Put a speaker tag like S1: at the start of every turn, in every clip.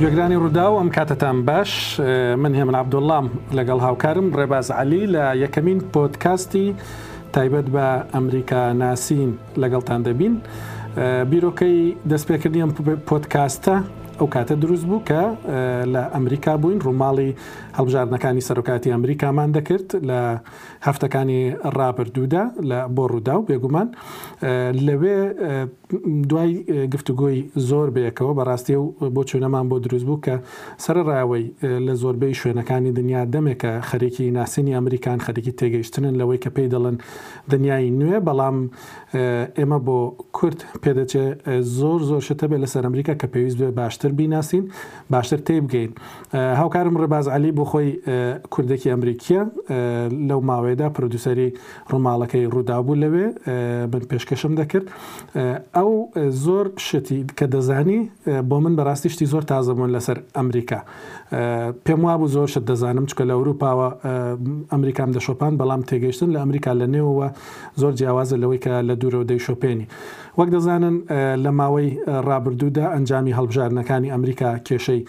S1: گوێگرانی ڕووداو ئەم کاتتان باش من هێمن عبدوڵام لەگەڵ هاوکارم ڕێباز علی لە یەکەمین پۆتکاستی تایبەت بە ئەمریکا ناسین لەگەڵتان دەبین بیرۆکەی دەستپێکردنی ئەم پۆتکاستە ئەو کاتە دروست بوو کە لە ئەمریکا بووین ڕووماڵی هەڵبژاردنەکانی سەرۆکاتی ئەمریکامان دەکرد لە هەفتەکانی ڕابردوودا لە بۆ ڕوودا و بێگومان لەوێ دوای گفتوگۆی زۆر بەیەکەوە بەڕاستی و بۆ چوونەمان بۆ دروست بوو کە سەرڕاوەی لە زۆربەی شوێنەکانی دنیا دەمێکە خەریکی ناسینی ئەمریکان خەریکی تێگەیشتنن لەوەی کە پێی دەڵن دنیای نوێ بەڵام ئێمە بۆ کورد پێدەچێ زۆر زۆر شت هەبێت لەسەر ئەمریکا کە پێویست بێ باشتر بیناسین باشتر تێی بگەین هاوکارم ڕێباز علی بۆ خۆی کوردێکی ئەمریکیە لەو ماوەیەدا پرۆدوسەری ڕووماڵەکەی ڕوودا بوو لەوێ من پێشکەشم دەکرد ئەو زۆر شتی کە دەزانی بۆ من بەڕاستی شتی زۆر تازەبوون لەسەر ئەمریکا پێم وابوو زۆر شت دەزانم چکە لە ئەوروپاوە ئەمریکام دەشۆپان بەڵام تێگەشتن لە ئەمریکا لە نێوەوە زۆر جیاوازە لەوەی کە لە دوورەوە دەیشۆپێنی. وەک دەزانن لە ماوەی رابردوودا ئەنجامی هەڵبژاردنەکانی ئەمریکا کێشەی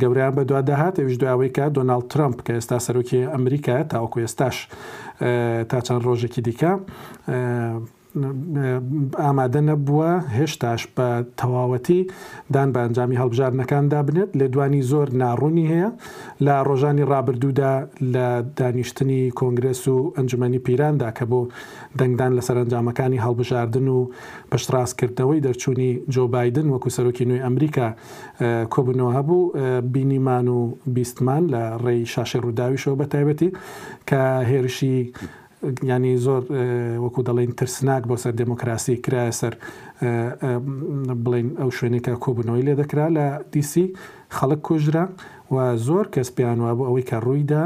S1: گەورەیان بەدوادا هات، ئەویش دوای ئەوەی کە دۆناڵد ترەمپ کە ئێستا سەرۆکی ئەمریکایە تاوەکو ئێستاش تا چەند رۆژێکی دیکە، ئامادە نەبووە هێشتاش بە تەواوەتی، دان بە ئەنجامی هەڵبژاردنەکاندا بنێت، لێدوانی زۆر ناڕوونی هەیە، لە ڕۆژانی ڕابردوودا لە دانیشتنی کۆنگرێس و ئەنجومەنی پیراندا کە بۆ دەنگدان لەسەر ئەنجامەکانی هەڵبژاردن و پشتڕاستکردنەوەی دەرچوونی جۆو بایدن وەکو سەرۆکی نوێی ئەمریکا کۆبوونەوە هەبوو بینیمان و بیستمان لە ڕێی شاشەی ڕووداویشەوە بەتایبەتی کە هێرشی یانی زۆر وەکو دەڵێن ترسناک بۆ سەر دێمۆکراسی کرایە سەر بڵێن ئەو شوێنەی کە کۆبوونەوەی لێ دەکرا لە دی سی خەڵک کوژرا و زۆر کەس پێیان وابوو ئەوەی کە ڕووی دا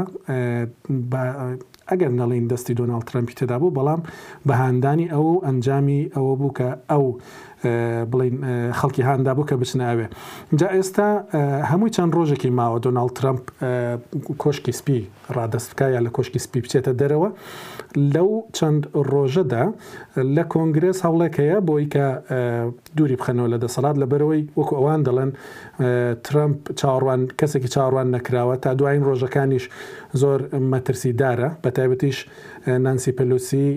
S1: ئەگەر نەڵێن دەستی دۆناڵد ترەمپی تێدا بوو بەڵام بە هاندانی ئەو و ئەنجامی ئەوە بوو کە ئەو بڵێن خەڵکی هاندا بوو کە بچنە ئەوێ جا ئێستا هەمووی چەند ڕۆژێکی ماوە دۆناڵد ترەمپ کۆشکی سپی ڕادەست بکا یا لە کۆشکی سپی بچێتە دەرەوە لەو چەند ڕۆژەدا لە کۆنگرێس هەوڵێک هەیە بۆی کە دووری بخەنەوە لە دەسەڵات لە بەرەوەی وەکو ئەوان دەڵێن ترمپ چاڕوان کەسێکی چاڕوان نەکراوە تا دوایین ڕۆژەکانیش زۆر مەترسیدارە بە تایبەتیش نانسی پەلوسی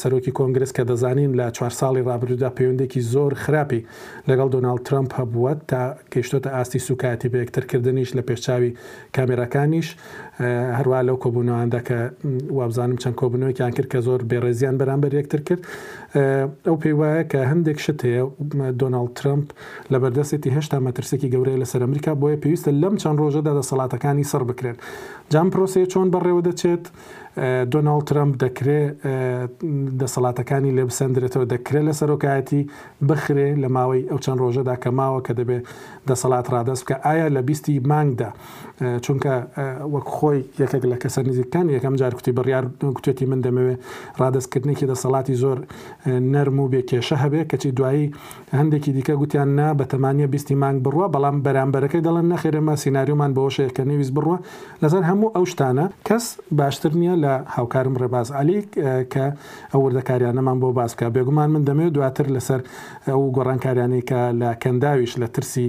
S1: سەرۆکی کۆنگرس کە دەزانین لە چوار ساڵی ڕابردوودا پەیوەندێکی زۆر خراپی لەگەڵ دۆناالد ترمپ هەبووە تا گەیشتۆتە ئاستی سوکایەتی بە یەکترکردنیش لە پێشچوی کامێراکانیش هەروا لەو کۆبوونەواندا کە وابزانم چەند کۆبنەوەیان کرد کە زۆر بێڕێزیان بەرامبەر یەکتر کرد ئەو پێی وایە کە هەندێک شت هەیە دۆناڵد ترمپ لە بەردەستێتی هێشتا مەترسێکی گەورەیە لەسەر ئەمریکا بۆیە پێویستە لەم چەند ڕۆژەدا دەسەڵاتەکانی سڕ بکرێن جام پرۆسەیە چۆن بەڕێوە دەچێت دۆناڵد ترمپ دەکرێ دەسەڵاتەکانی لێ بسەندرێتەوە دەکرێت لە سەرۆکایەتی بخرێ لە ماوەی ئەو چەند ڕۆژەدا کە ماوە کە دەبێت دەسەڵات ڕادەست بکە ئایا لە بیستی مانگدا چونکە وەک خۆی یەکێک لە کەسە نزیکەکانی یەکەم جار کوتی بڕیار گوتێتی من دەمەوێ ڕادەستکردنێکی دەسەڵاتی زۆر نەرم و بێ کێشە هەبێ کەچی دوایی هەندێکی دیکە گوتیان نا بە تەمانیە بیستی مانگ بڕوە بەڵام بەرامبەرەکەی دەڵێن نەخێر ئێمە سیناریۆمان بەوەشەیە کە نەیویست بڕوە لەسەر هەموو ئەو شتانە کەس باشتر نییە لە هاوکارم ڕێباز عەلی کە ئەو وردەکاریانەمان بۆ باس بکا بێگومان من دەمەوێ دواتر لەسەر ئەو گۆڕانکاریانەی کە لە کەنداویش لە ترسی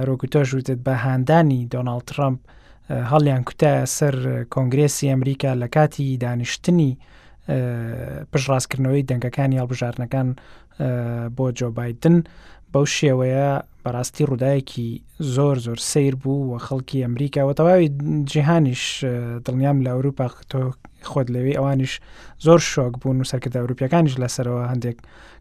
S2: هەرۆکوتۆش وتت بە هاندانی دۆناالد ترامپ هەڵیان کوتایە سەر کۆنگرسی ئەمریکا لە کاتی دانیشتنی پشڕاستکردنەوەی دەنگەکانی هەڵبژارنەکان بۆ جۆبایدن بەو شێوەیە بەڕاستی ڕووداەکی زۆر زۆر سیر بوو و خەڵکی ئەمریکا و تەواوی جیهانیش دڵنیام لە ئەوروپا تۆ خۆت لەوێ ئەوانیش زۆر شۆک بوون و سەرکردە ئەوروپیەکانیش لەسەرەوە هەندێک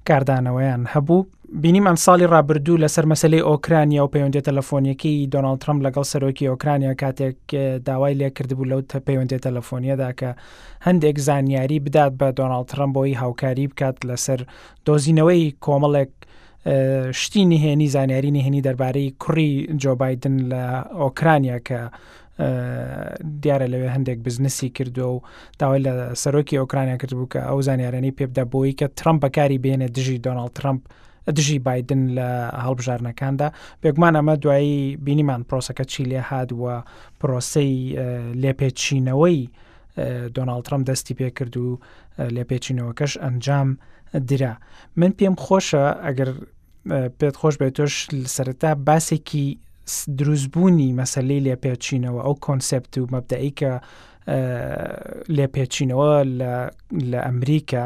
S2: کاردانەوەیان هەبوو بینیمان ساڵی ڕابردوو لەسەر مەسلەی ئۆکرانیا و پەیوەندی تەلەفۆنیەکەی دۆناالد ترمپ لەگەڵ سەرۆکی ئۆکرانیا کاتێک داوای لێ کردبوو لەو پەیوەندی تەلەفۆنیەدا کە هەندێک زانیاری بدات بە دۆناالد ترمپ بۆی هاوکاری بکات لەسەر دۆزینەوەی کۆمەڵێک شتی نهێنی زانیاری نهێنی دەربارەی کوڕی جۆبایدن لە ئۆکرانیا کە دیارە لەوێ هەندێک بزنسی کردو و داوای لە سەرۆکی ئۆکرانیا کردبوو کە ئەو زانیارانەی پێبدا بۆی کە ترمپ بەکاری بێنە دژی دۆناالد ترمپ دژی بادن لە هەڵبژارنەکاندا بێگومان ئەمە دوایی بینیمان پرۆسەکە چی لێ هاات وە پرۆسەی لێپێچینەوەی دۆناالد ترمپ دەستی پێ کرد و لێپێچینەوەکەش ئەنجام درا من پێم خۆشە ئەگەر پێت خۆش بێت تۆش سەرەتا باسێکی دروستبوونی مەسلەی لێپێچینەوە ئەو کۆنسپت و مەبدەئی کە لێپێچینەوە لە ئەمریکا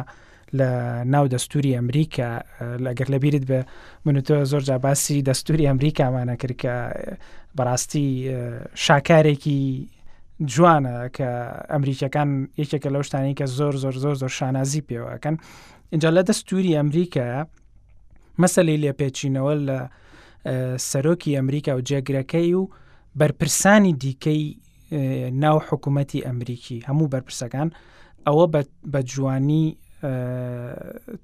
S2: لە ناو دەستوری ئەمریکا لەگەر لە بیرت بە منوتۆ زۆر جاباسی دەستوری ئەمریکامانە کرد کە بەڕاستی شاکارێکی جوانە کە ئەمریکیەکان یەکێکە لەو شتانی کە زۆر زۆر زۆر زۆر شانازی پێوەکەن اینجا لە دەستوری ئەمریکا مەسەلەی لێپێچینەوە لە سەرۆکی ئەمریکا و جێگرەکەی و بەرپرسانی دیکەی ناو حکوومەتی ئەمریکی هەموو بەرپرسەکان ئەوە بە جوانی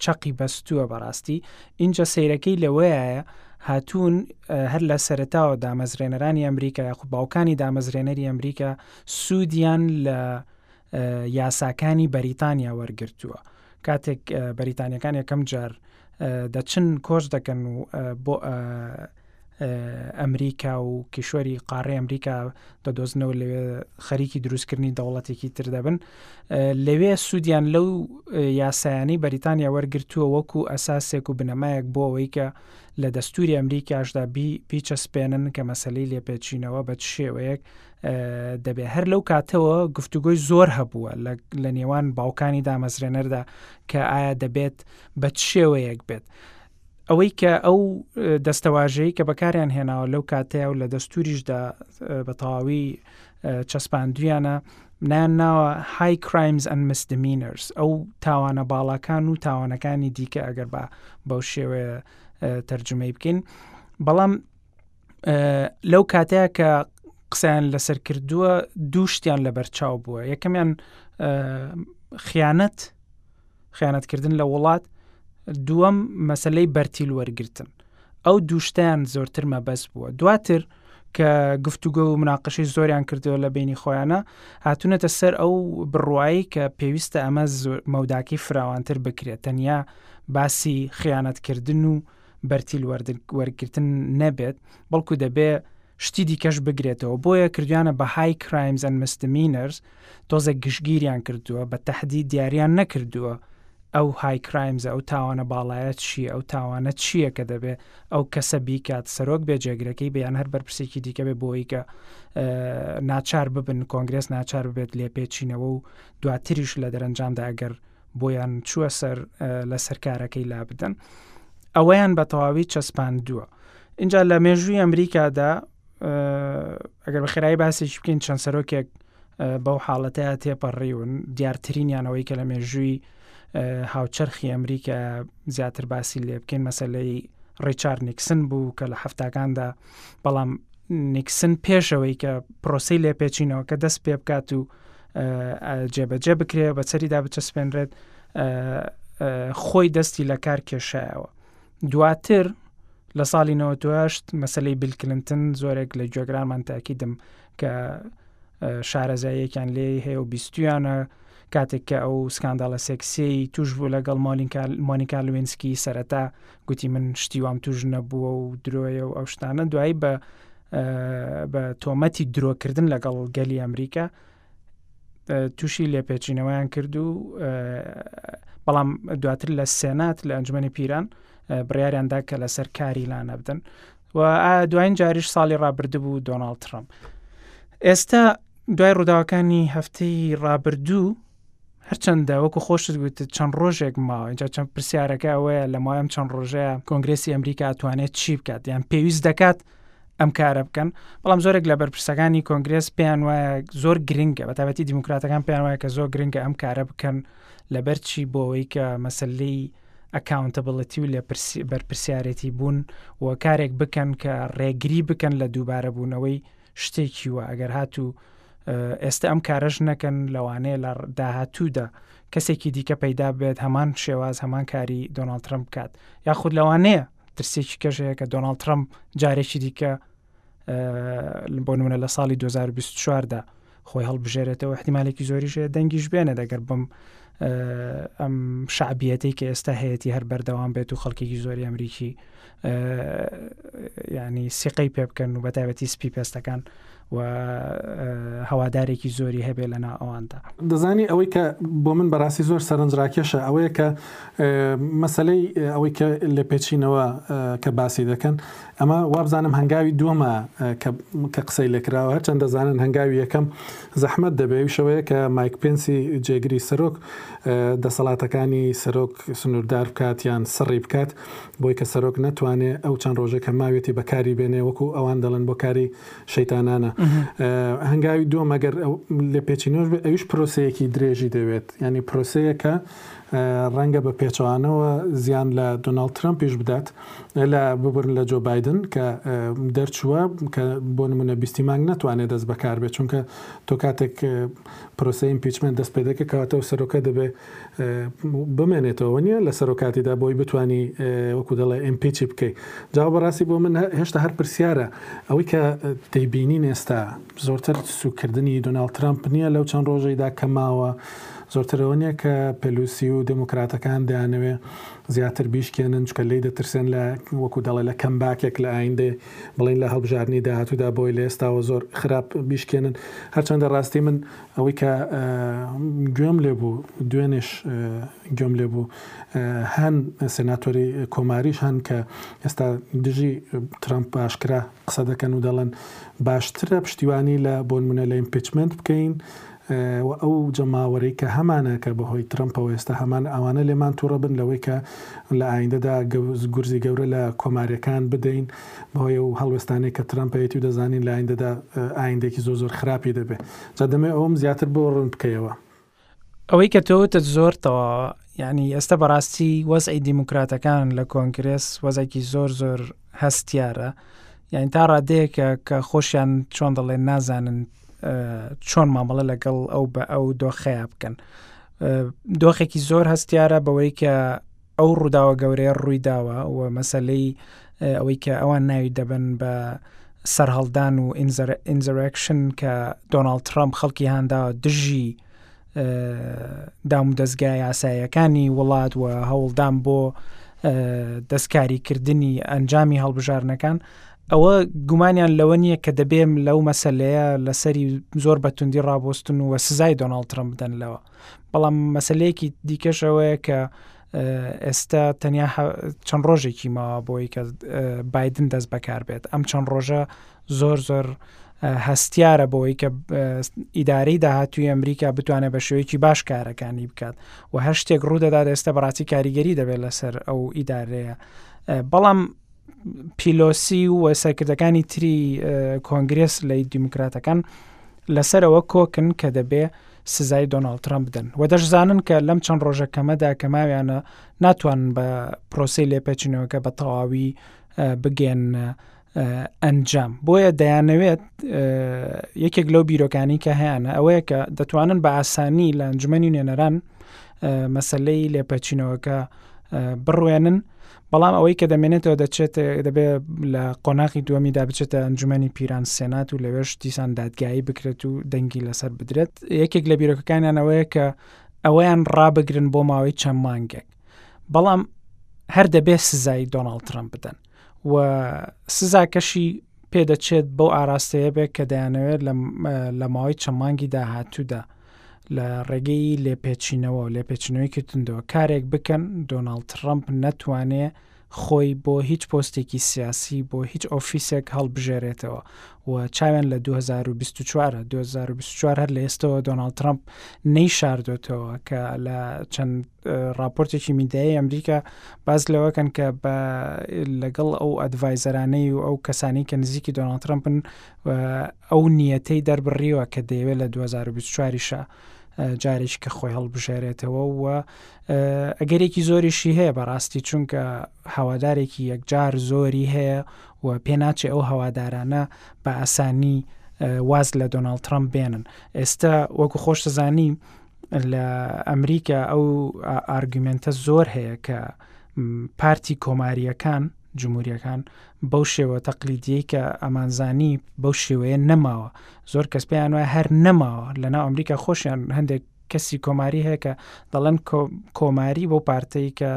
S2: چەقی بەستووە بەڕاستی اینجا سیرەکەی لەوەیە هاتوون هەر لە سەرتاوە دامەزرێنەرانی ئەمریکا یاخود باوکانی دامەزرێنەری ئەمریکا سوودیان لە یاساکانی بەریتانیا وەرگتووە کاتێک بەریتانیەکان یەکەم جار دەچن کۆچ دەکەن و بۆ ئەمریکا و کیشوەری قاڕی ئەمریکا دەدۆزنەوە لەوێ خەریکی دروستکردنی دەوڵەتێکی تر دەبن لەوێ سوودیان لەو یاسایانی بەریتانیا وەرگتووە وەکو ئەساسێک و بنەمایەک بۆ ئەوەی کە لە دەستوری ئەمریکاشدا بیچەسپێنن کە مەسلەی لێپێچینەوە بە شێوەیەک دەبێت هەر لەو کاتەوە گفتوگۆی زۆر هەبووە لە نێوان باوکانی دامەزرێنەردا کە ئایا دەبێت بە چ شێوەیەک بێت ئەوەی کە ئەو دەستەواژەی کە بەکاریان هێناوە لەو کاتەیە و لە دەستوریشدا بە تەواوی چەسپاندویانە نان ناوە های کرایمز ئەن مسدمینەرس ئەو تاوانە باڵاکان و تاوانەکانی دیکە ئەگەر بە بەو شێوەیە تەرجمەی بکەین بەڵام لەو کاتەیە کە قسەیان لەسەر کردووە دوو شتیان لە بەرچاو بووە یەکەمیان خیانەت خیانەتکردن لە وڵات دووەم مەسلەی بەرتیل وەرگتن ئەو دووشتیان زۆرتر مەبەست بووە دواتر کە گفتوگە و مناقشی زۆریان کردەوە لە بینی خۆیانە هاتوونەتە سەر ئەو بڕوایی کە پێویستە ئەمە مەوداکی فراوانتر بکرێت تەنیا باسی خیانەتکردن و بەرتیل وەرگتن نەبێت بەڵکو دەبێ شتی دیکەش بگرێتەوە بۆیە کردویانە بە های کرایمز ئەن مستمینەرز تۆزە گشتگیریان کردووە بە تهدی دیاریان نەکردووە ئەو های کرایمزە ئەو تاوانە باڵایەت چییە ئەو تاوانە چییە کە دەبێ ئەو کەسە بیکات سەرۆک بێ جێگرەکەی بیان هەر بەرپرسێکی دیکە بێ بۆی کە ناچار ببن کۆنگرس ناچار ببێت لێپێچینەوە و دواتریش لە دەرەنجامدا ئەگەر بۆیان چووە سەر لەسەر کارەکەی لا بدەن ئەوەیان بە تەواوی چەسپاندووە اینجا لە مێژووی ئەمریکادا ئەگەر بە خێرایی باسێکی بکەین چەند سەرۆکێک بەو حاڵەتەیە تێپەڕیون دیارترینیانەوەی کە لە مێژووی هاوچەرخی ئەمریکا زیاتر باسی لێ بکەین مەسلەی ڕیچارد نیکسن بوو کە لە هەفتاکاندا بەڵام نیکسن پێشەوەی کە پرۆسی لێپێچینەوە کە دەست پێ بکات و جێبەجێ بکرێ بە چەریدا بچەسپێنرێت خۆی دەستی لە کار کێشایەوە دواتر لە ساڵی 98 مەسلەی بلکلنتن زۆرێک لە گوێگرانمان تاکیدم کە شارەزاییەکیان لێ هەیە و بیستویانە کاتێک کە ئەو سکانداڵە سێکسیی توش بوو لەگەڵ مۆنیکا لوینسکی سەرەتا گوتی من شتی وام توش نەبووە و درۆیە و ئەو شتانە دوایی بە بە تۆمەتی درۆکردن لەگەڵ گەلی ئەمریکا تووشی لێپێچینەوەیان کرد و بەڵام دواتر لە سێنات لە ئەنجومی پیران بڕیاریاندا کە لەسەر کاری لانە بدەن و دوایین جاریش ساڵی ڕابردبوو دۆناالد ترامپ ئێستا دوای ڕووداوەکانی هەفتەی ڕابردوو هەرچەندە وەکو خۆشت گوت چەند ڕۆژێک ماوە اینجا چەند پرسیارەکە ئەوەیە لە مایم چەند ڕۆژەیە کۆنگرسی ئەمریکا توانێت چی بکات یان پێویست دەکات ئەم کارە بکەن بەڵام زۆرێک لە بەرپرسەکانی کۆنگرس پێیان وایە زۆر گرنگە بە تابەتی دیموکراتەکان پێیان وایە کە زۆر گرنگە ئەم کارە بکەن لەبەر چی بۆەوەی کە مەسلی ئەکاونتەبڵەتی و لە بەرپسیارەتی بوون و کارێک بکەن کە ڕێگری بکەن لە دووبارە بوونەوەی شتێکی وە ئەگەر هات و ئێستا ئەم کارەش نەکەن لەوانەیە لە داهاتوودا کەسێکی دیکە پەیدا بێت هەمان شێواز هەمان کاری دۆناالد ترمپ بکات یاخود لەوانەیە ترسێکی کەژەیە کە دۆناالد ترمپ جارێکی دیکە بۆ نمونە لە ساڵی 2024دا خۆی هەڵبژێرێتەوە احتیمالێکی زۆریش هەیە دەنگیش بێنە دەگەر بم ئەم شعبیەتی کە ئێستا هەیەی هەر بەردەوام بێت و خەڵکێکی زۆری ئەمریکی ینی سیقەی پێ بکەن و بەتابەتی سپی پێستەکان و هەوادارێکی زۆری هەبێ لەنا ئەواندا
S1: دەزانی ئەوەی کە بۆ من بەڕاستی زۆر سەرنجڕاکێشە ئەوەیە کە مەسلەی ئەوەی کە لە پێچینەوە کە باسی دەکەن ئەمە وابزانم هەنگاوی دووەمە کە کە قسەی لێکراوە، هەرچەند دەزانن هەنگاوی یەکەم زەحمەت دەبێ، ئەویش ئەوەیە کە مایک پێنسی جێگری سەرۆک دەسەڵاتەکانی سەرۆک سنووردار بکات یان سڕی بکات، بۆی کە سەرۆک نەتوانێ ئەو چەند ڕۆژەی کە ماویەتی بە کاری بێنێ، وەکوو ئەوان دەڵێن بۆ کاری شەیتانانە. هەنگاوی دووەم ئەگەر لێپێچینەوەش بێ ئەویش پرۆسەیەکی درێژی دەوێت، یانی پرۆسەیەکە ڕەنگە بە پێچەوانەوە زیان لە دۆناڵد ترەمپیش بدات، لە ببورن لە جۆ بایدن کە دەرچووە کە بۆ نمونە بیستی مانگ ناتوانێت دەست بەکار بێت چونکە تۆ کاتێک پرۆسە ئیمپیچمنت دەست پێ دەکە کەواتەوە سەرۆکە دەبێت بمێنێتەوە نیە لە سەرۆکاتیدا بۆی بتانی وەکو دەڵێ ئیمپیچی بکەیت جا بەڕاستی بۆ من هێشتا هەر پرسیارە ئەوەی کە دەیبینین ئێستا زۆرتر سوکردنی دۆناڵ ترامپ نییە لەو چەند ڕۆژەیدا کەماوە زۆرترەوە نیە کە پەلوسی و دموکراتەکان دەیانەوێ زیاتر بیشکێنن، چونکە لێی دەترسێن لە وەکو دەڵێ لە کەم باکێک لە ئایندەی بڵێین لە هەڵبژاردنی داهاتوودا بۆی لە ئێستاوە زۆر خراپ بیشکێنن، هەرچەندە ڕاستی من ئەوەی کە گوێم لێ بوو دوێنێش گوێم لێ بوو هەن سناتۆری کۆماریش هەن کە ئێستا دژی ترامپ باشکرا قسە دەکەن و دەڵێن باشترە پشتیوانی لە بۆنمونە لە ئیمپیچمنت بکەین وە ئەو جەماوەرەی کە هەمانە کە بەهۆی ترەمپەوە ئێستا هەمانە ئەوانە لێمان توڕە بن لەوەی کە لە ئایندەدا گورزی گەورە لە کۆماریەکان بدەین بەهۆی ئەو هەڵوێستانەی کە ترەمپ ئەیەتی و دەزانین لە ئایندەدا ئایندێکی زۆر زۆر خراپی دەبێ جا دەمەوێ ئەوم زیاتر بۆ ڕوون بکەیەوە
S2: ئەوەی کە تۆوتت زۆر تەواوە یعنی ئێستا بەڕاستی وەزعی دیموکراتەکان لە کۆنگرس وەزێکی زۆر زۆر هەستیارە یعنی تا ڕادەیەکە کە خۆشیان چۆن دەڵێن نازانن چۆن مامەڵە لەگەڵ ئەو بە ئەو دۆخەیە بکەن دۆخێکی زۆر هەستیارە بەوەی کە ئەو ڕووداوە گەورەیە ڕووی داوە و مەسلەی ئەوەی کە ئەوان ناوی دەبن بە سەرهەڵدان و ئینزەرکشن کە دۆناالد ترامپ خەڵکی هاندا دژی دام و دەستگای یاسایەکانی وڵات و هەوڵدان بۆ دەستکاریکردنی ئەنجامی هەڵبژارنەکان ئەوە گومانیان لەوە نییە کە دەبێم لەو مەسلەیە لەسەری زۆر بەتوندی ڕابۆستن و سزای دۆناڵ ترم بدەن لەوە بەڵام مەسلەیەکی دیکەشەوەیە کە ئێستا تەنیا چەند ڕۆژێکی ماوە بۆی کە بادن دەست بەکار بێت ئەم چەند ڕۆژە زۆر زۆر هەستیارە بۆی کە ئیدارەی داهاتوی ئەمریکا بتوانێت بە شێوەیەکی باش کارەکانی بکات و هەر شتێک ڕوودەدات ئێستا بەڕاستی کاریگەری دەبێت لەسەر ئەو ئیدارەیە بەڵام پیلۆسی و سەرکردەکانی تری کۆنگرێس لە دیموکراتەکان لەسەرەوە کۆکن کە دەبێ سزای دۆناالد ترامپ بدەن و دەشزانن کە لەم چەند ڕۆژە کەمەدا کە ماویانە ناتوان بە پرۆسی لێپێچنەوەکە بە تەواوی بگێن ئەنجام بۆیە دەیانەوێت یەکێک لەو بیرۆکانی کە هەیەە ئەوەیە کە دەتوانن بە ئاسانی لە ئەنجومی نوێنەران مەسلەی لێپەچینەوەکە بڕوێنن بەڵام ئەوەی کە دەمێنێتەوە دەچێت دەبێت لە قۆناقی دووەمیدا بچێتە ئەنجومی پیران سێنات و لەوێش دیسان دادگایی بکرێت و دەنگی لەسەر بدرێت یەکێک لە بیرۆکەکانیانەوەیە کە ئەوەیان ڕابگرن بۆ ماوەی چەند مانگێک بەڵام هەر دەبێت سزای دۆناڵد ترمپ بدەن و سزاکەشی پێدەچێت بەو ئاراستەیە بێت کە دەیانەوێت لە ماوەی چەمانگی داهاتوودا لە ڕێگەی لێپێچینەوە و لێپێچنەوەیکی توندەوە کارێک بکەن دۆناڵد ترەمپ نەتوانێ خۆی بۆ هیچ پۆستێکی سیاسی بۆ هیچ ئۆفیسێک هەڵبژێرێتەوە و چاوێن لە 2024 2024 هەر لە ئێستەوە دۆناڵد ترمپ نەی شاردۆتەوە کە لە چەند راپۆرتێکی میدایی ئەمریکا باز لەوەکەن کە بە لەگەڵ ئەو ئەدڤایزەرانەی و ئەو کەسانی کە نزیکی دۆناڵد ترمپن ئەو نیەتەی دەربڕیوە کە دەیەوێت لە دوو هەزار و بیست و چوار یشا جارێکی کە خۆی هەڵبژێرێتەوە و ئەگەرێکی زۆریشی هەیە بەڕاستی چونکە هەوادارێکی یەکجار زۆری هەیە و پێناچێ ئەو هەوادارانە بە ئاسانی واز لە دۆناڵ ترامپ بێنن ئێستا وەکو خۆش دەزانی لە ئەمریکا ئەو ئارگومنتە زۆر هەیە کە پارتی کۆمارییەکان جمهوریەکان بەو شێوە تەقلیدیە کە ئەمانزانی بەو شێوەیە نەماوە زۆر کەس پێیان وایە هەر نەماوە لەنا ئەمریکا خۆشیان هەندێک کەسی کۆماری هەیە کە دەڵێن کۆماری بۆ پارتەی کە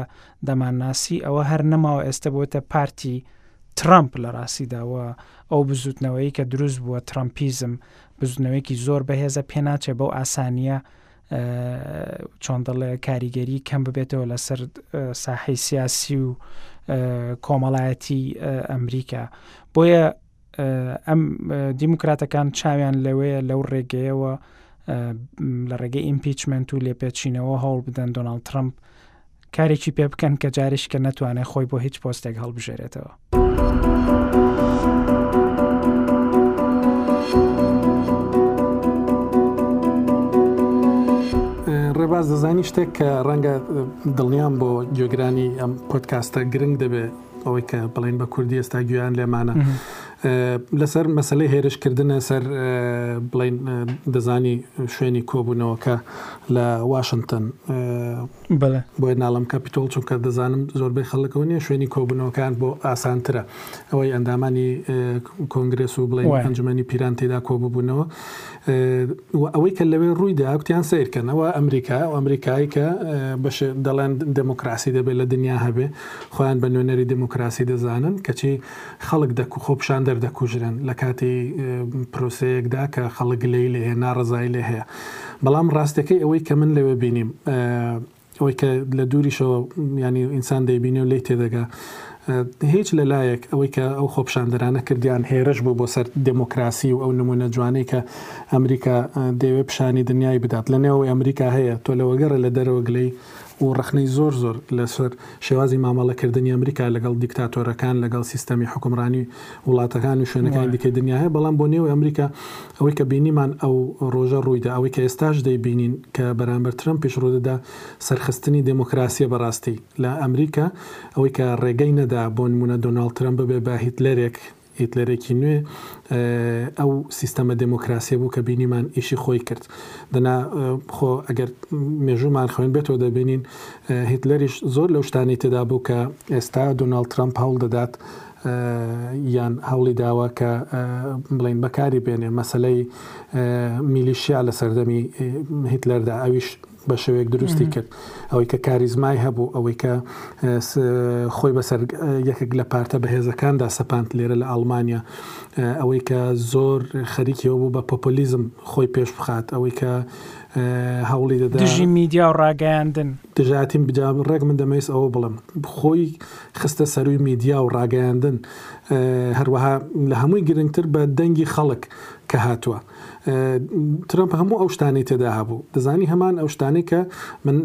S2: دەمانناسی ئەوە هەر نەماوە ئێستا بۆتە پارتی ترامپ لە ڕاستیداوە ئەو بزوتنەوەی کە دروست بووە ترامپیزم بزنەوەیەکی زۆر بەهێزە پێناچێ بەو ئاسانیە چۆن دەڵێ کاریگەری کەم ببێتەوە لەسەر ساحی سیاسی و کۆمەڵایەتی ئەمریکا بۆیە ئەم دیموکراتەکان چاویان لەوەیە لەو ڕێگەیەوە لە ڕێگەی ئیمپیچمنت و لێپێچینەوە هەوڵ بدەن دۆناالد ترمپ کارێکی پێ بکەن کە جاریشکە نەتوانێت خۆی بۆ هیچ پۆستێک هەڵبژێرێتەوە.
S1: ڕێباز دەزانی شتێک کە ڕەنگە دڵنیام بۆ گوێگرانی ئەم پۆتکاستە گرنگ دەبێت ئەوەی کە بڵین بە کوردی ئێستا گویان لێمانە لەسەر مەسلەی هێرشکردنە سەر بڵین دەزانی شوێنی کۆبوونەوەکە لە واشنگتن بەڵێ. بۆیە ناڵێم کەپیتۆڵ چونکە دەزانم زۆربەی خەڵک ئەوە نیە شوێنی کۆبونەوەکان بۆ ئاسانترە ئەوەی ئەندامانی کۆنگرێس و بڵێ ئەنجومەنی پیران تێدا کۆببونەوە و ئەوەی کە لەوێ ڕوویدا کوتیان سیرکەنەوە ئەمریکا و ئەمریکایی کە بەش دەڵێن دموکراسی دەبێت لە دنیا هەبێ خۆیان بە نوێنەری دموکراسی دەزانن کەچی خەڵک دەکو خۆپیشاندەر دەکوژرێن لە کاتی پرۆسەیەکدا کە خەڵک گلەی لێ هەیە ناڕەزایی لێ هەیە بەڵام ڕاستەکەی ئەوەی کە من لەوێ بینیم ئەوەی کە لە دووریشەوە ینی ئینسان دەیبینێ و لی تێدەگا هیچ لە لایەک ئەوەی کە ئەو خۆپشاندەرانە کردیان هێرش بوو بۆ سەر دموکراسی و ئەو نمونە جوانەی کە ئەمریکا دەوێ پیشانی دنیای بدات لە نێوەوەی ئەمریکا هەیە تۆ لەوەگەڕە لە دەرەوەگلەی و ڕەخنەی زۆر زۆر لەسەر شێوازی مامەڵەکردنی ئەمریکا لەگەڵ دیکتاتۆرەکان، لەگەڵ سیستەمی حوکمڕانی وڵاتەکان و شوێنەکانی دیکەی دنیا هەیە، بەڵام بۆ نێو ئەمریکا ئەوەی کە بینیمان ئەو ڕۆژە ڕوویدا، ئەوەی کە ئێستاش دەیبینین کە بەرامبەر ترەمپیش ڕوودەدا، سەرخستنی دێمۆکراسییە بەڕاستی لە ئەمریکا، ئەوەی کە ڕێگەی نەدا بۆنموونە دۆناڵد ترەمپ ببێ بە هیتلەرێک، هیتلەرێکی نوێ ئەو سیستەمە دێمۆکراسیە بوو کە بینیمان ئیشی خۆی کرد. دەنا خۆ ئەگەر مێژوومان خوێن بێتەوە دەبینین هیتلەریش زۆر لەو شتانەی تێدا بوو کە ئێستا دۆناڵد ترەمپ هەوڵ دەدات یان هەوڵی داوە کە بڵین بەکاری بێنێ مەسلەی میلیشیا لە سەردەمی هیتلەردا ئەویش بە شێوەیەک دروستی کرد ئەوەی کە کاریزمای هەبوو ئەوەی کە خۆی بەسەر یەکێک لە پارتە بەهێزەکاندا سەپانت لێرە لە ئەڵمانیا ئەوەی کە زۆر خەریکیەوە بوو بە پۆپۆلیزم خۆی پێش بخات ئەوەی کە هەوڵی دەدا
S2: دژی میدیا و ڕاگەیاندن
S1: دژاتیم بجا ڕێک من دەمەویست ئەوە بڵم خۆی خستە سەروی میدیا و ڕاگەیاندن هەروەها لە هەمووی گرنگتر بە دەنگی خەڵک کە هاتووە ترەمپ هەموو ئەو شتانەی تێدا هەبوو دەزانی هەمان ئەو شتانەی کە من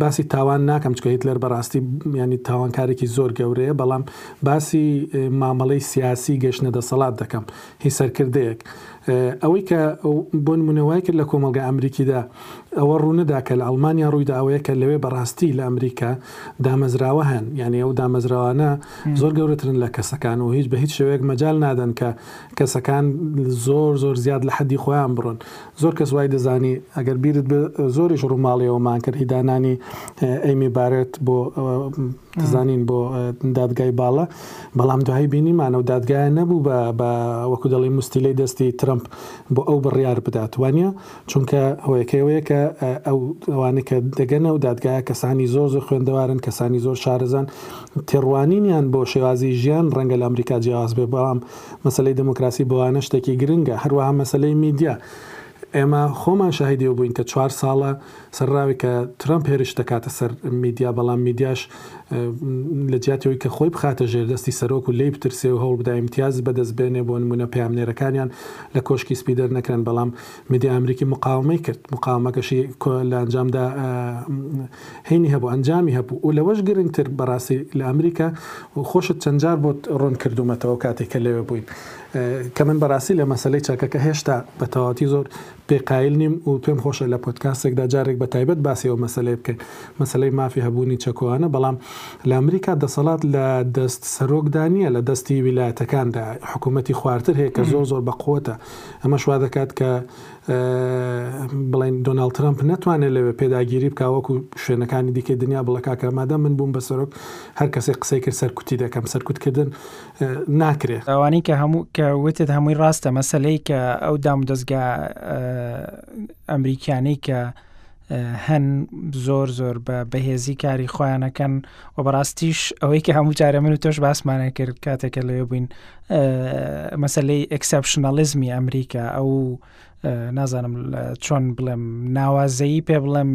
S1: باسی تاوان ناکەم چکە هیتلەر بەڕاستی ینی تاوانکارێکی زۆر گەورەیە بەڵام باسی مامەڵەی سیاسی گەشتە دەسەڵات دەکەم هی سەرکردەیەک ئەوەی کە بۆ نمونەوای کرد لە کۆمەلگە ئەمریکیدا ئەوە ڕوونەدا کە لە ئەڵمانیا ڕوویدا ئەوەیە کە لەوێ بەڕاستی لە ئەمریکا دامەزراوە هەن یعنی ئەو دامەزراوانە زۆر گەورەترن لە کەسەکان و هیچ بە هیچ شوەیەک مەجال نادەن کە کەسەکان زۆر زۆر زیاد لە حەدی خۆیان بڕۆن زۆر کەس وای دەزانی ئەگەر بیرت بێ زۆریش ڕووماڵی ئەومان کرد هی دانانی ئەیمی بارێت بۆ دەزانین بۆ دادگای باڵە بەڵام دوایی بینیمانە و دادگایە نەبوو بە بە وەکو دەڵی مستیلەی دەستی ترمپ بۆ ئەو بڕیار بدات وانە چونکە هۆیەکەوەیە کە ئەو ئەوانە کە دەگەنە و دادگایە کەسانی زۆر زۆر خوێندەوارن کەسانی زۆر شارەزان تێڕوانینیان بۆ شێوازی ژیان ڕەنگە لە ئەمریکا جیاواز بێ بەڵام مەسەلەی دێمۆکراسی بۆ ئانە شتێکی گرنگە، هەروەها مەسەلەی میدیا. ئێمە خۆمان شاهیدی ئەوە بووین کە چوار ساڵە سەرراوێک کە ترەمپ هێرش دەکاتە سەر میدیا، بەڵام میدیاش لە جیاتی ئەوی کە خۆی بخاتە ژێر دەستی سەرۆک و لێی بترسێ و هەوڵ بدا ئیمتیاز بەدەست بێنێ، بۆ نموونە پەیامنێرەکانیان لە کۆشکی سپی دەرنەکرێن، بەڵام میدیای ئەمریکی مقاومەی کرد، مقاومەکەشی لە ئەنجامدا. هەینی هەبوو ئەنجامی هەبوو و لەوەش گرنگ تر بەڕاستی لە ئەمریکا و خۆشت چەند جار بۆت ڕوون کردوومەتەوە کاتێک کە لەوێ بووین کە من بەڕاستی لە مەسەلەی چەکەکە هێشتا بە تەواوەتی زۆر پێ قایل نیم و پێم خۆشە لە پۆدکاستێکدا جارێک بە تایبەت باسی ئەو مەسەلەیە بکەین مەسەلەی مافی هەبوونی چەک و ئەوانە بەڵام لە ئەمریکا دەسەڵات لە دەست سەرۆکدا نییە لە دەستی ویلایەتەکاندا حکوومەتی خوارتر هەیە کە زۆر زۆر بە قووەتە ئەمەش وا دەکات کە بڵێن دۆناڵد ترەمپ نەتوانێت لەوێ پێداگیری بکا وەکو شوێنەکانی دیکەی دنیا بڵێ کاکە مادام من بووم بە سەرۆک هەر کەسێک قسەی کرد سەرکوتی دەکەم سەرکوتکردن ناکرێ
S2: ئەوانەی کە هەموو کە وتت هەمووی ڕاستە مەسلەی کە ئەو دامودەستگا ئەمریکیانەی کە هەن زۆر زۆر بە بەهێزی کاری خۆیانەکەن و بەڕاستیش ئەوەی کە هەموو جارە من و تۆش باسمانە کرد کاتێکە لەوێ بووین مەسلەی ئەکسپشنەڵزمی ئەمریکا ئەو نازانم چۆن بڵێم ناوازەیی پێ بڵێم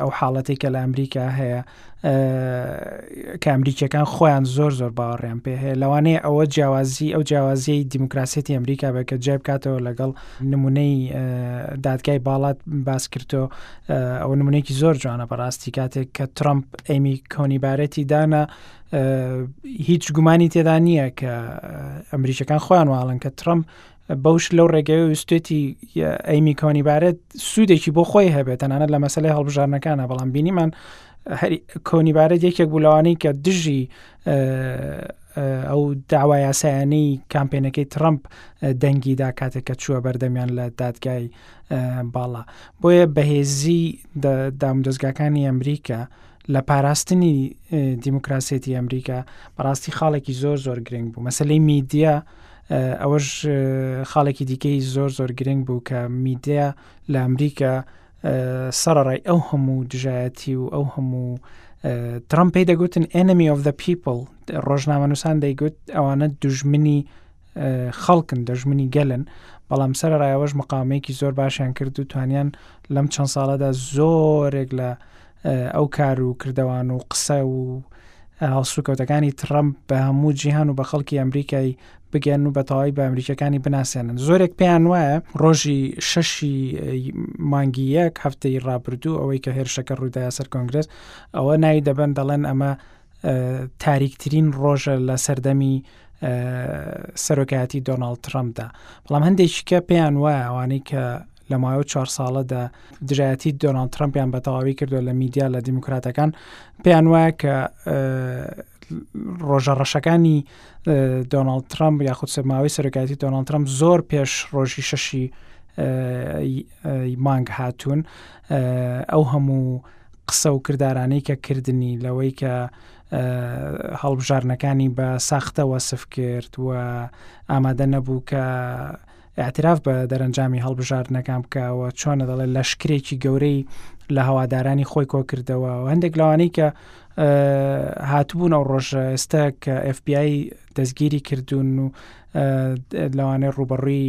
S2: ئەو حاڵەتی کە لە ئەمریکا هەیە کە ئەمریکیەکان خۆیان زۆر زۆر باوەڕیان پێ هەیە لەوانەیە ئەوە جیاوازی ئەو جیاوازی دیموکراسەتی ئەمریکا بە کە جای بکاتەوە لەگەڵ نمونەی دادگای باڵات باس کردۆ ئەو نمونێکی زۆر جوانە بەڕاستی کاتێک کە ترامپ ئەمی کۆنی بارەتی دانا هیچ گومانی تێدا نییە کە ئەمریکەکان خۆیان واڵن کە ترامپ بەوش لەو ڕێگەی وستێتی ئەیمی کۆنی بارێت سوودێکی بۆ خۆی هەبێت تەنانە لە مەسلەی هەڵبژارنەکانە بەڵام بینیمان کۆنی بارێت یەکێک بولەوانی کە دژی ئەو داوا یاسایانی کامپێنەکەی ترامپ دەنگیدا کاتێک کە چووە بەردەمیان لە دادگای باڵا بۆیە بەهێزی دام دەستگاکانی ئەمریکا لە پاراستنی دیموکراسێتی ئەمریکا بەڕاستی خاڵێکی زۆر زۆر گرنگ بوو مەسلەی میدیا ئەوەش خاڵێکی دیکەی زۆر زۆر گرنگ بوو کە میدیا لە ئەمریکا سەرڕای ئەو هەموو دژایەتی و ئەو هەموو ترمپ پێی دەگوتن ئەنمی of the people ڕۆژنامەنووسان دەیگوت ئەوانە دژمنی خەڵکن دەژمنی گەلن بەڵام سەر ڕایەوەش مقامەیەکی زۆر باشیان کرد و توانیان لەم چەند ساڵەدا زۆرێک لە ئەو کار و کردەوان و قسە و هەڵسوکەوتەکانی تڕەمپ بە هەموو جیهان و بە خەڵکی ئەمریکای بگەن و بە تەواوی بە ئەمریکەکانی بناسێنن زۆرێک پێیان وایە ڕۆژی شەشی مانگی یەک هەفتەی ڕابردوو ئەوەی کە هێرشەکە ڕوویداە سەر کۆنگرس ئەوە ناوی دەبن دەڵێن ئەمە تاریکترین ڕۆژە لە سەردەمی سەرۆکایەتی دۆناالد ترمپدا بەڵام هەندێکیکە پێیان وایە ئەوانەی کە لە ماوە چوار ساڵەدا دژایەتی دۆناالد ترمپیان بە تەواوی کردو لە میدیا لە دیموکراتەکان پێیان وایە کە ڕۆژە ڕەشەکانی دۆناالد ترمپ یاخود سەرماوەی سەرۆکایەتی دۆناالد ترمپ زۆر پێش ڕۆژی شەشی مانگ هاتوون ئەو هەموو قسە و کردارانەی کە کردنی لەوەی کە هەڵبژارنەکانی بە ساختە وەسف کرد و ئامادە نەبوو کە اعتراف بە دەرەنجامی هەڵبژاردنەکان بکەوە چۆنە دەڵێت لەشکرێکی گەورەی لە هەوادارانی خۆی کۆکردەوە و هەندێک لەوانەی کە هاتبوون ئەو ڕۆژە ئێستا کە FBI دەستگیری کردوون و لەوانەیە ڕوبەڕووی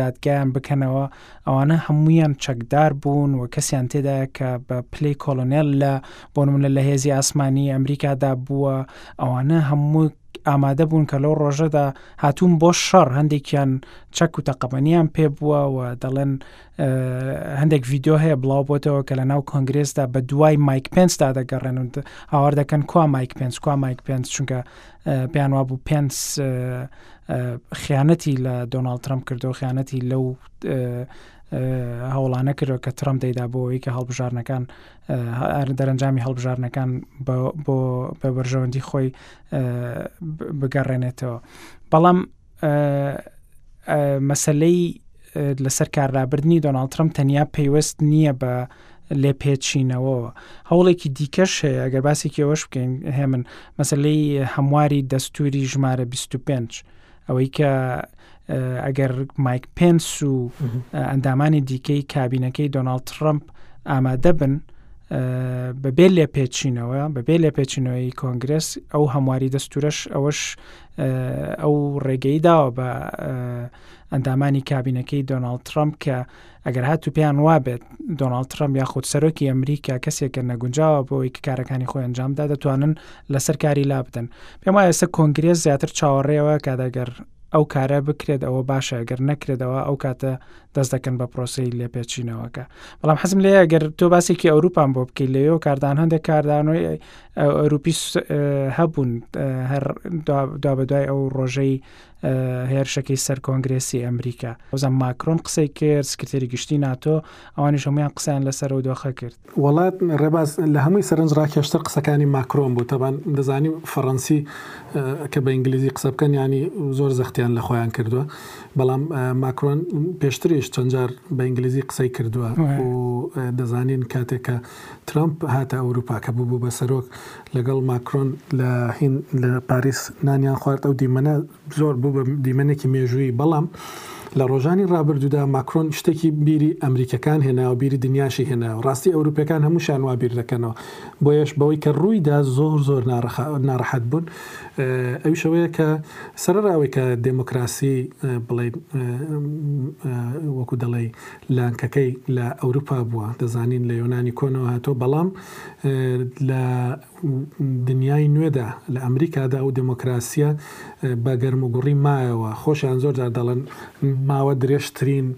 S2: دادگایان بکەنەوە ئەوانە هەمویان چەکدار بوون و کەسیان تێدا کە بە پلی کۆلۆنێل لە بۆنمونە لە هێزی ئاسمانی ئەمریکادا بووە ئەوانە هەموو ئامادە بوون کە لەو ڕۆژەدا هاتوون بۆ شەڕ هەندێکیان چەک و تەقەمەنیان پێ بووە و دەڵێن هەندێک ڤیددیو هەیە بڵاو بۆتەوە کە لە ناو کۆنگرێسدا بە دوای مایک پێنسدا دەگەڕێن و هاوار دەکەن کوا مایک پێنس کوا مایک پێنس چونکە پێیان وابوو پێنس خیانەتی لە دۆناڵد ترمپ کردو خیانەتی لەو هەوڵانە کردو کە ترمپ دەیدا بۆەوەی کە هەڵبژارنەکان دەرەنجامی هەڵبژارنەکان بۆ بە بەرژەوەندی خۆی بگەڕێنێتەوە بەڵام مەسلەی لەسەر کاررابردنی دۆناڵ ترمپ تەنیا پەیوەست نییە بە لێ پێچینەوەەوە هەوڵێکی دیکەش هەیە ئەگەر باسێکی ئەوەش بکەین هێمن مەسلەی هەمواری دەستوری ژمارە 25 ئەوەی کە ئەگەر مایک پێنس و ئەندامانی دیکەی کابینەکەی دۆناالد ترمپ ئامادە بن بەبێ لێ پێچینەوە بەبێ لێ پێچینەوەی کۆنگرس ئەو هەمواری دەستورەش ئەوەش ئەو ڕێگەی داوە بە ئەندامانی کابینەکەی دۆناالد ترامپ کە ئەگەر هاتو پێیان وابێت دۆناالد ترامپ یاخود سەرۆکی ئەمریکا کەسێکە نەگونجاوە بۆی کارەکانی خۆی ئەنجامدا دەتوانن لەسەر کاری لا بدەن پێم وایە سە کۆنگرێز زیاتر چاوەڕێەوە کادەگەر ئەو کارە بکرێت ئەوە باشە گەر نەکرێتەوە ئەو کاتە دەست دەکەن بە پرۆسی لێپێچینەوەکە بەڵام حەزم لێ گەر تۆ باسێکی ئەوروپان بۆ بکەیت لەوێ کاردان هەندێک کاردانەوەی ئەوروپیش هەبوون هەر دوابەدوای ئەو ڕۆژەی هێرشەکەی سەر کۆنگرسی ئەمریکا وزە ماکرۆن قسەی کرد سکرتێری گشتی ناتۆ ئەوانیش هەمویان قسەیان لەسەر و دۆخە کرد
S1: وڵات ڕێباز لە هەمووی سەرنج ڕاکێشتر قسەکانی ماکرۆن بوو تەبان دەزانی فەڕەنسی کە بە ئینگلیزی قسە بکەن ینی زۆر زەختیان لە خۆیان کردووە بەڵام ماکرۆن پێشتریش چەندجار بە ئینگلیزی قسەی کردووە و دەزانین کاتێکە ترەمپ هاتە ئەوروپا کە ببوو بە سەرۆک لەگەڵ ماکرۆن لە هین لە پاریس نانیان خوارد ئەو دیمەنە زۆر بوو بە دیمەنێکی مێژوویی بەڵام لە ڕۆژانی ڕابردوودا ماکرۆن شتێکی بیری ئەمریکەکان هێناوە بیری دنیاشی هێناوە ڕاستی ئەوروپیەکان هەمووشیان وا بیر دەکەنەوە بۆیەش بەوەی کە ڕوویدا زۆر زۆر ناڕەخا ناڕەحەت بوون ئەویش ئەوەیە کە سەرەڕاوەی کە دێموکراسی بڵێ وەکو دەڵێی لانکەکەی لە ئەوروپا بووە، دەزانین لە یۆنانی کۆنەوە هاتووە، بەڵام لە دنیای نوێدا، لە ئەمریکادا ئەو دێمۆکراسییە بە گەرموگوڕی مایەوە. خۆشیان زۆر جار دەڵێن، ماوە درێژترین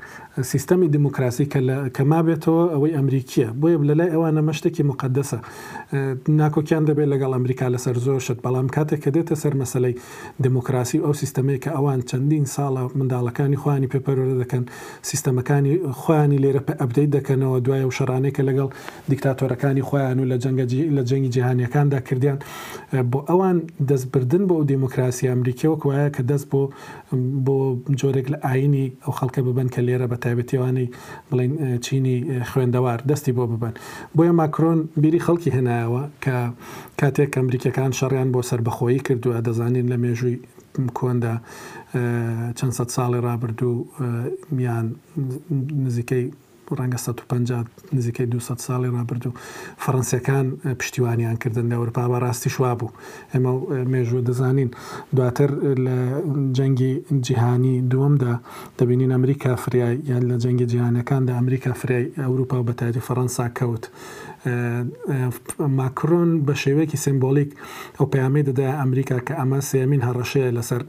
S1: سیستەمی دیموکراسی کە لە کە مابێتەوە ئەوەی ئەمریکییە، بۆیە لە لای ئەوان ئەمە شتێکی موقەدەسە. ناکۆکیان دەبێت لەگەڵ ئەمریکا لەسەر زۆر شت، بەڵام کاتێک کە دێتە سەر مەسەلەی دێمۆکراسی و ئەو سیستەمەی کە ئەوان چەندین ساڵە منداڵەکانی خۆیانی پێ پەروەردە دەکەن، سیستەمەکانی خۆیانی لێرە پئ ئەپدەیت دەکەنەوە دوای ئەو شەڕانەی کە لەگەڵ دیکتاتۆرەکانی خۆیان و لە جەنگە جی لە جەنگی جیهانیەکاندا کردیان بۆ ئەوان دەست بردن بۆ ئەو دێمۆکراسیە ئەمریکیە وەک وایە کە دەست بۆ بۆ جۆرێک لە ئاینی ئەو خەڵکە ببەن کە لێرە بە تایبەتی ئەوانەی بڵێن چینی خوێندەوار دەستی بۆ ببەن بۆیە ماکرۆن بیری خەڵکی هێنایەوە کە کاتێک ئەمریکیەکان شەڕیان بۆ سەربەخۆیی کردوە دەزانین لە مێژووی کۆندا چەند سەد ساڵی ڕابردوو یان نزیکەی ڕەنگە سەد و پەنجا نزیکەی دوو سەد ساڵی ڕابردوو فەڕەنسیەکان پشتیوانیان کردن لە ئەوروپا بە ڕاستیش وابوو ئێمە مێژوو دەزانین دواتر لە جەنگی جیهانی دووەمدا دەبینین ئەمریکا فریای یان لە جەنگی جیهانەکاندا ئەمریکا فریای ئەوروپا و بە تایبەتی فەڕەنسا کەوت ماکرۆن بە شێوەیەکی سێمبۆلیک ئەو پەیامەی دەدایە ئەمریکا کە ئەمە سێیەمین هەڕەشەیە لەسەر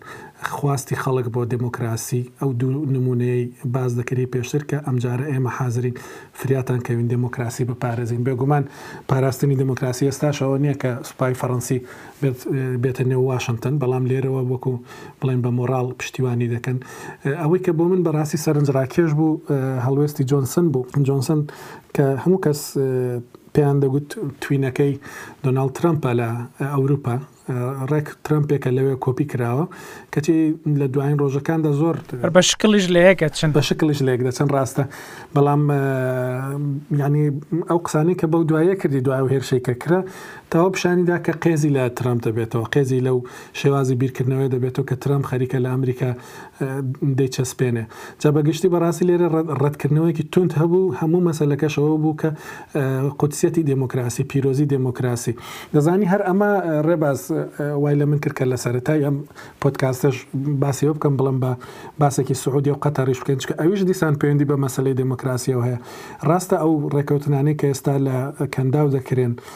S1: خواستی خەڵک بۆ دێمۆکراسی، ئەو دوو نموونەیەی باس دەکردی پێشتر کە ئەمجارە ئێمە حازرین فریاتان کەوین دێمۆکراسی بپارێزین. بێگومان پاراستنی دێمۆکراسی ئێستاش ئەوە نییە کە سوپای فەڕەنسی بێت بێتە نێو واشنتن، بەڵام لێرەوە وەکو بڵێن بە مۆڕاڵ پشتیوانی دەکەن. ئەوەی کە بۆ من بەڕاستی سەرنجڕاکێش بوو هەڵوێستی جۆنسن بوو، جۆنسن کە هەموو کەس پێیان دەگوت توینەکەی دۆناڵد ترەمپە لە ئەوروپا، ڕێک ترەمپێکە لەوێ کۆپی کراوە، کەچی لە دواین ڕۆژەکاندا زۆر.
S2: هەر بە شکڵیش لەیەک ئەچن.
S1: بە شکڵیش لەیەک دەچن ڕاستە، بەڵام یانی ئەو قسانەی کە بەو دواییە کردی دوای ئەو هێرشەی کە کرا، تەواو پیشانی دا کە قێزی لە ترەمپ دەبێتەوە، قێزی لەو شێوازی بیرکردنەوەیە دەبێتەوە کە ترەمپ خەریکە لە ئەمریکا. دەیچەسپێنێ جا بەگشتی بەڕاستی لێرە ڕەتکردنەوەیەکی توند هەبوو هەموو مەسەلەکەش ئەوە بوو کە قودسیەتی دێمۆکراسی پیرۆزی دێمۆکراسی دەزانی هەر ئەمە ڕێباز وای لە من کرد کە لە سەرەتای ئەم پۆدکاستەش باسیەوە بکەم بڵم بە باسێکی سعودی و قەتەڕیش بکەن چکە ئەویش دیسان پەیوەندی بە مەسلەی دێمۆکراسیەوە هەیە ڕاستە ئەو ڕێکەوتنانەی کە ئێستا لە کەنداو دەکرێن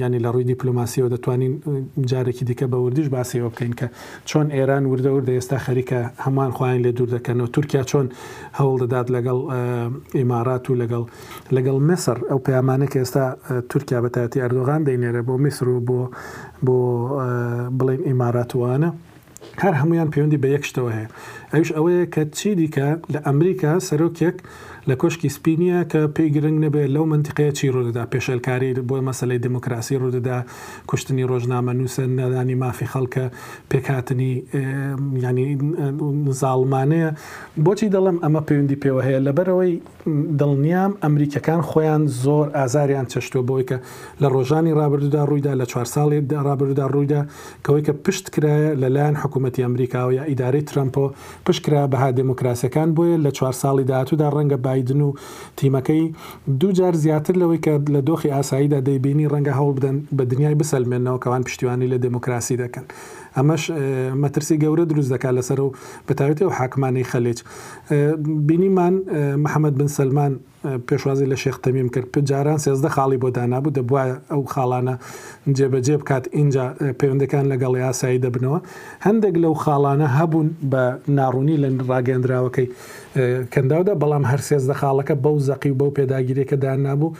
S1: یانی لە ڕووی دیپلۆماسیەوە دەتوانین جارێکی دیکە بە وردیش باسی ئەوە بکەین کە چۆن ئێران وردە وردە ئێستا خەریکە هەمووان خۆیان لێ دوور دەکەنەوە تورکیا چۆن هەوڵ دەدات لەگەڵ ئیمارات و لەگەڵ لەگەڵ میسر ئەو پەیامانە کە ئێستا تورکیا بەتاتی ئەردۆغان دەینێرە بۆ میسر و بۆ بۆ بڵێن ئیماراتوانە هەر هەموویان پەیوەندی بە یەک شتەوە هەیە ئەویش ئەوەیە کە چیدیکە لە ئەمریکا سەرۆکێک لە کۆشکی سپی نییە کە پێی گرنگ نەبێت لەو مەنتیقەیە چی ڕوودەدا، پێشێلکاری بۆ مەسەلەی دیموکراسی ڕوودەدا، کوشتنی ڕۆژنامەنووسە، نەدانی مافی خەڵکە، پێکهاتنی یانی زاڵمانەیە. بۆچی دەڵێم ئەمە پەیوەندی پێوە هەیە؟ لەبەرئەوەی. دڵنیام ئەمریکیەکان خۆیان زۆر ئازاریان چەشتوە بەوەی کە لە ڕۆژانی ڕابردودا ڕویدا لە چوار ساڵی ڕابردودا ڕویدا کەوەی کە پشت کرایە لە لایەن حکومەتی ئەمریکاوە یا ئیدارەی ترەمپەوە پشت کرایە بەها دێموکراسیەکان بۆیە لە چوار ساڵی داهاتودا ڕەنگە بایدن و تیمەکەی دوو جار زیاتر لەوەی کە لە دۆخی ئاساییدا دەیبینی ڕەنگە هەوڵ بدەن بە دنیای بسەلمێننەوە کەوان پشتیوانی لە دێموکراسی دەکەن ئەمەش مەترسی گەورە دروست دەکات لەسەر و بەتایبەتی ئەو حاکمانەی خەلیج. بینیمان محەمەد بن سەلمان پێشوازی لە شێخ تەمیم کرد، جاران سێزدە خاڵی بۆ دانابوو، دەبوایە ئەو خاڵانە جێبەجێ بکات، ئینجا پەیوەندییەکان لەگەڵی ئاسایی دەبنەوە. هەندێک لەو خاڵانە هەبوون بە ناڕوونی لە راگەیەندراوەکەی کەنداودا، بەڵام هەر سێزدە خاڵەکە بەو زەقی و بەو پێداگیرییە کە دانابوو،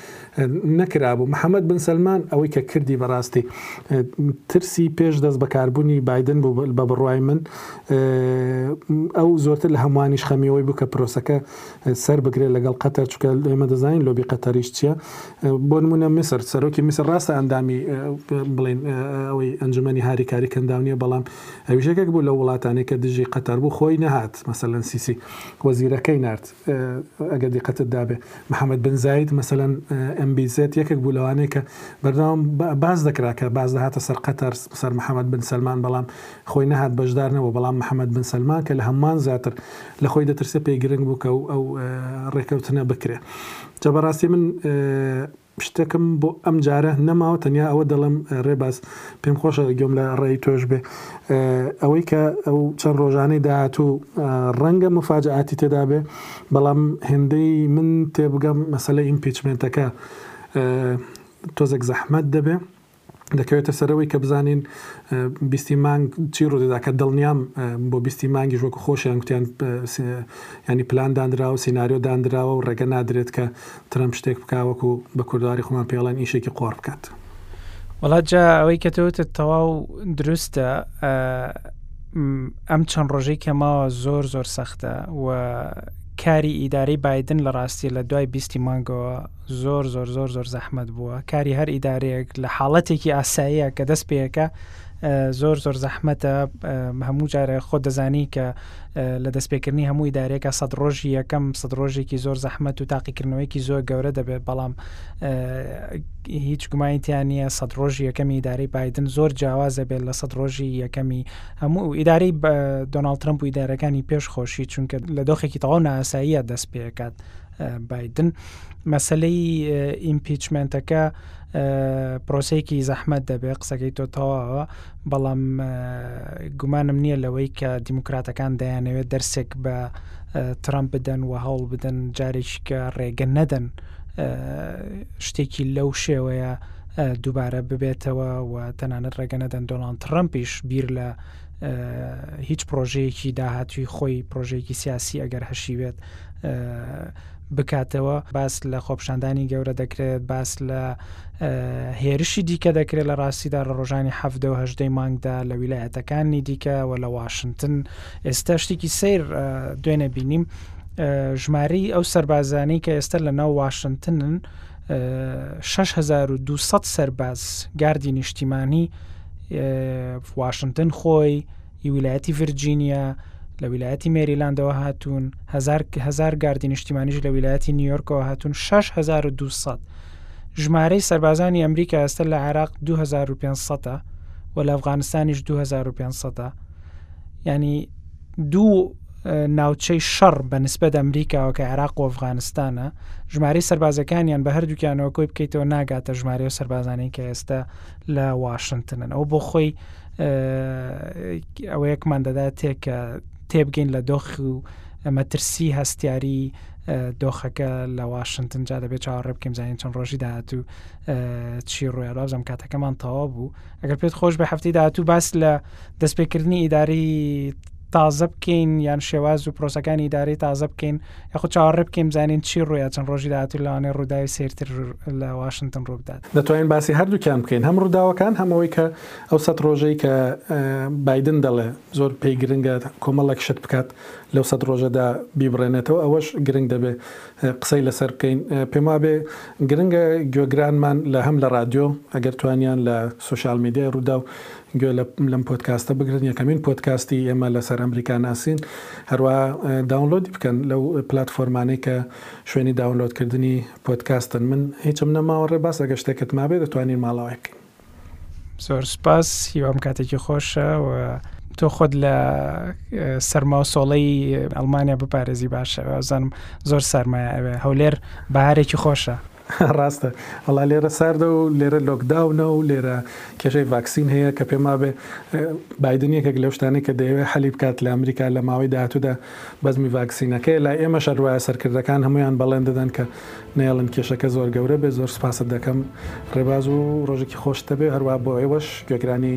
S1: نەکرابوو محمد بن سەلمان ئەوەی کە کردی بەڕاستی ترسی پێش دەست بەکاربوونی بایدن بوو بە بڕوای من ئەو زۆرتر لە هەمووانیش خەمیەوەی بوو کە پرۆسەکە سەر بگرێت لەگەڵ قەتەر چکە ئێمە دەزانین لۆبی قەتەریش چیە بۆ نمونە میسر سەرۆکی میسر ڕاستە ئەندامی بڵین ئەوەی ئەنجومنی هاریکاری کەنداونیە بەڵام ئەویشەکەک بوو لە وڵاتانی کە دژی قەتەر بوو خۆی نەهات مەسەلەن سیسی وەزیرەکەی نرد ئەگەر دیقەتت دابێ محمد بن زاید مەسەلەن ئێم بی زێد یەکێک بوو لەوانەی کە بەردەوام باس دەکرا کە باس دەهاتە سەر قەتەر سەر محمد بن سەلمان بەڵام خۆی نەهات بەشدار نەبوو بەڵام محمد بن سەلمان کە لە هەمووان زیاتر لە خۆی دەترسێ پێی گرنگ بوو کە ئەو ڕێکەوتنە بکرێ جا بەڕاستی من شتێکم بۆ ئەم جارە نەماوە تەنیا ئەوە دەڵێم ڕێباز پێم خۆشە گوێم لە ڕێی تۆش بێ ئەوەی کە ئەو چەند ڕۆژانەی داهاتوو ڕەنگە مفاجعاتی تێدا بێ بەڵام هێندەی من تێبگەم مەسەلە ئیمپیچمنتەکە تۆزێک زەحمەت دەبێ دەکەوێتە سەرەوەی کە بزانین بیستی مانگ چی ڕوودەدا کە دڵنیام بۆ بیستی مانگیش وەکو خۆشیان گوتیان ینی پلان دانرا و سینناریۆ دانراوە و ڕێگە نادرێت کە ترەمپ شتێک بک وەکو بە کورداری خۆمان پێڵێن ئیشێکی قۆڕ بکات.
S2: وڵات جا ئەوەی کە تۆتە تەواو دروستە ئەم چەند ڕۆژەی کەماوە زۆر زۆر سەختە و کاری ئیدارەی بادن لە ڕاستی لە دوای بیستی مانگەوە زۆر زۆر زۆر زۆر زەحمەت بووە کاری هەر ئیدارەیەک لە حاڵەتێکی ئاساییە کە دەست پێەکە زۆر زۆر زەحمەتە هەموو جارە خۆ دەزانی کە لە دەستپێکردنی هەموو ئیدارێکە سەد ڕۆژی یەکەم سەد ڕۆژێکی زۆر زەحمەت و تاقیکردنەوەیکی زۆر گەورە دەبێت بەڵام هیچ گومانیتیان نییە سەد ڕۆژی یەکەمی ئیدارەی بادن زۆر جیاوازە بێت لە سەد ڕۆژی یەکەمی هەموو و ئیدارەی دۆناڵ ترمپ و ئیدارەکانی پێش خۆشی چونکە لە دۆخێکی تەواو ناساییە دەست پێکات بایدن، مەسەلەی ئیمپیچمێنتەکە پرۆسەیەکی زەحمەت دەبێت، قسەکەی تۆ تەواوە، بەڵام گومانم نییە لەوەی کە دیموکراتەکان دەیانەوێت دەرسێک بە ترامپ بدەن و هەوڵ بدەن جارێکیکە ڕێگە نەدەن شتێکی لەو شێوەیە دووبارە ببێتەوە و تەنانەت ڕێگە نەدەن دۆناڵد ترامپیش بیر لە هیچ پرۆژەیەکی داهاتوی خۆی پرۆژەیەکی سیاسی ئەگەر هەشیوێت بکاتەوە باس لە خۆپشاندانی گەورە دەکرێت باس لە هێرشی دیکە دەکرێت لە ڕاستیدا لە ڕۆژانی هەدەهدەی مانگدا لە ویلایەتەکانی دیکە و لە واشنگتن ئێستا شتێکی سیر دوێنێ بینیم ژماری ئەو سربازانی کە ئێستا لە ناو واشنگتنن شەش هەزار و دوو سەد سەرباز گاردی نیشتیمانی واشنگتن خۆی ی ویلایەتی ڤرجینیا لە ویلایەتی مێریلاندەوە هاتوون هزار هزار گاردی نیشتیمانیش لە ویلایەتی نیویۆرکەوە هاتوون 6200 ژمارەی سربازانی ئەمریکا ئێستا لە عێراق 2500 و لە ئەفغانستانیش 2500 ینی دوو ناوچەی شەڕ بە نسبەت ئەمریکاوە کە عێراق و ئەفغانستانە ژمارەی سربازەکانیان بە هەردووکیانەوە کۆی بکەیتەوە ناگاتە ژمارە و سربازانەی کە ئێستا لە واشنگتنن ئەو بۆ خۆی ئەوە یەکمان دەدا تێکە تێبگەین لە دۆخ و مەترسی هەستیاری دۆخەکە لە واشنگتن جا دەبێت چاوەڕێ بکەم زانین چەند ڕۆژی داهاتوو چی ڕۆیاڵازم کاتەکەمان تەوا بوو ئەگەر پێت خۆش بە هەفتی داهاتوو باس لە دەستپێکردنی ئیداری تازە بکەین یان شێواز و پرۆسەکانی ئیدارەی تازە بکەین یاخود چاوەڕێ بکەین بزانین چی ڕوویا چەند ڕۆژی داهاتوو لەوانەیە ڕووداوی سەیرتر لە واشنتن ڕوو بدات.
S1: دەتوانین باسی هەردووکیان بکەین هەم ڕووداوەکان هەم ئەوەی کە ئەو سەد ڕۆژەی کە بایدن دەڵێ زۆر پێی گرنگە کۆمەڵێک شت بکات لەو سەد ڕۆژەدا بیبڕێنێتەوە ئەوەش گرنگ دەبێ قسەی لەسەر بکەین پێم وابێ گرنگە گوێگرانمان لە هەم لە ڕادیۆ ئەگەر توانیان لە سوسیال میدیای ڕووداو گوێ لەم پۆدکاستە بگرن یەکەمین پۆدکاستی ئێمە لەسەر ئەمریکا ناسین هەروا داونلۆدی بکەن لەو پلتفۆرمانەی کە شوێنی داونلۆدکردنی پۆدکاستن من هیچم نەماوە ڕێ باس ئەگە شتێکت مابێ دەتوانین ماڵاوای بکەین
S2: زۆر سپاس هیوام کاتێکی خۆشە و تۆ خۆت لە سەرما و سۆڵەی ئەلمانیا بپارێزی باشە زانم زۆر سەرمایە ئەوێ هەولێر بەهارێکی خۆشە
S1: ڕاستە وەڵا لێرە ساردە و لێرە لۆکداونە و لێرە کێشەی ڤاکسین هەیە کە پێم وابێ بایدن یەکێک لەو شتانەی کە دەیەوێت حەلی بکات لە ئەمریکا لە ماوەی داهاتوودا بەزمی ڤاکسینەکەیە لای ئێمەش هەر وایە سەرکردەکان هەموویان بەڵێن دەدەن کە نەیەڵن کێشەکە زۆر گەورە بێت زۆر سوپاست دەکەم ڕێباز و ڕۆژێکی خۆشت هەبێ هەروا بۆ ئێوەش گوێگرانی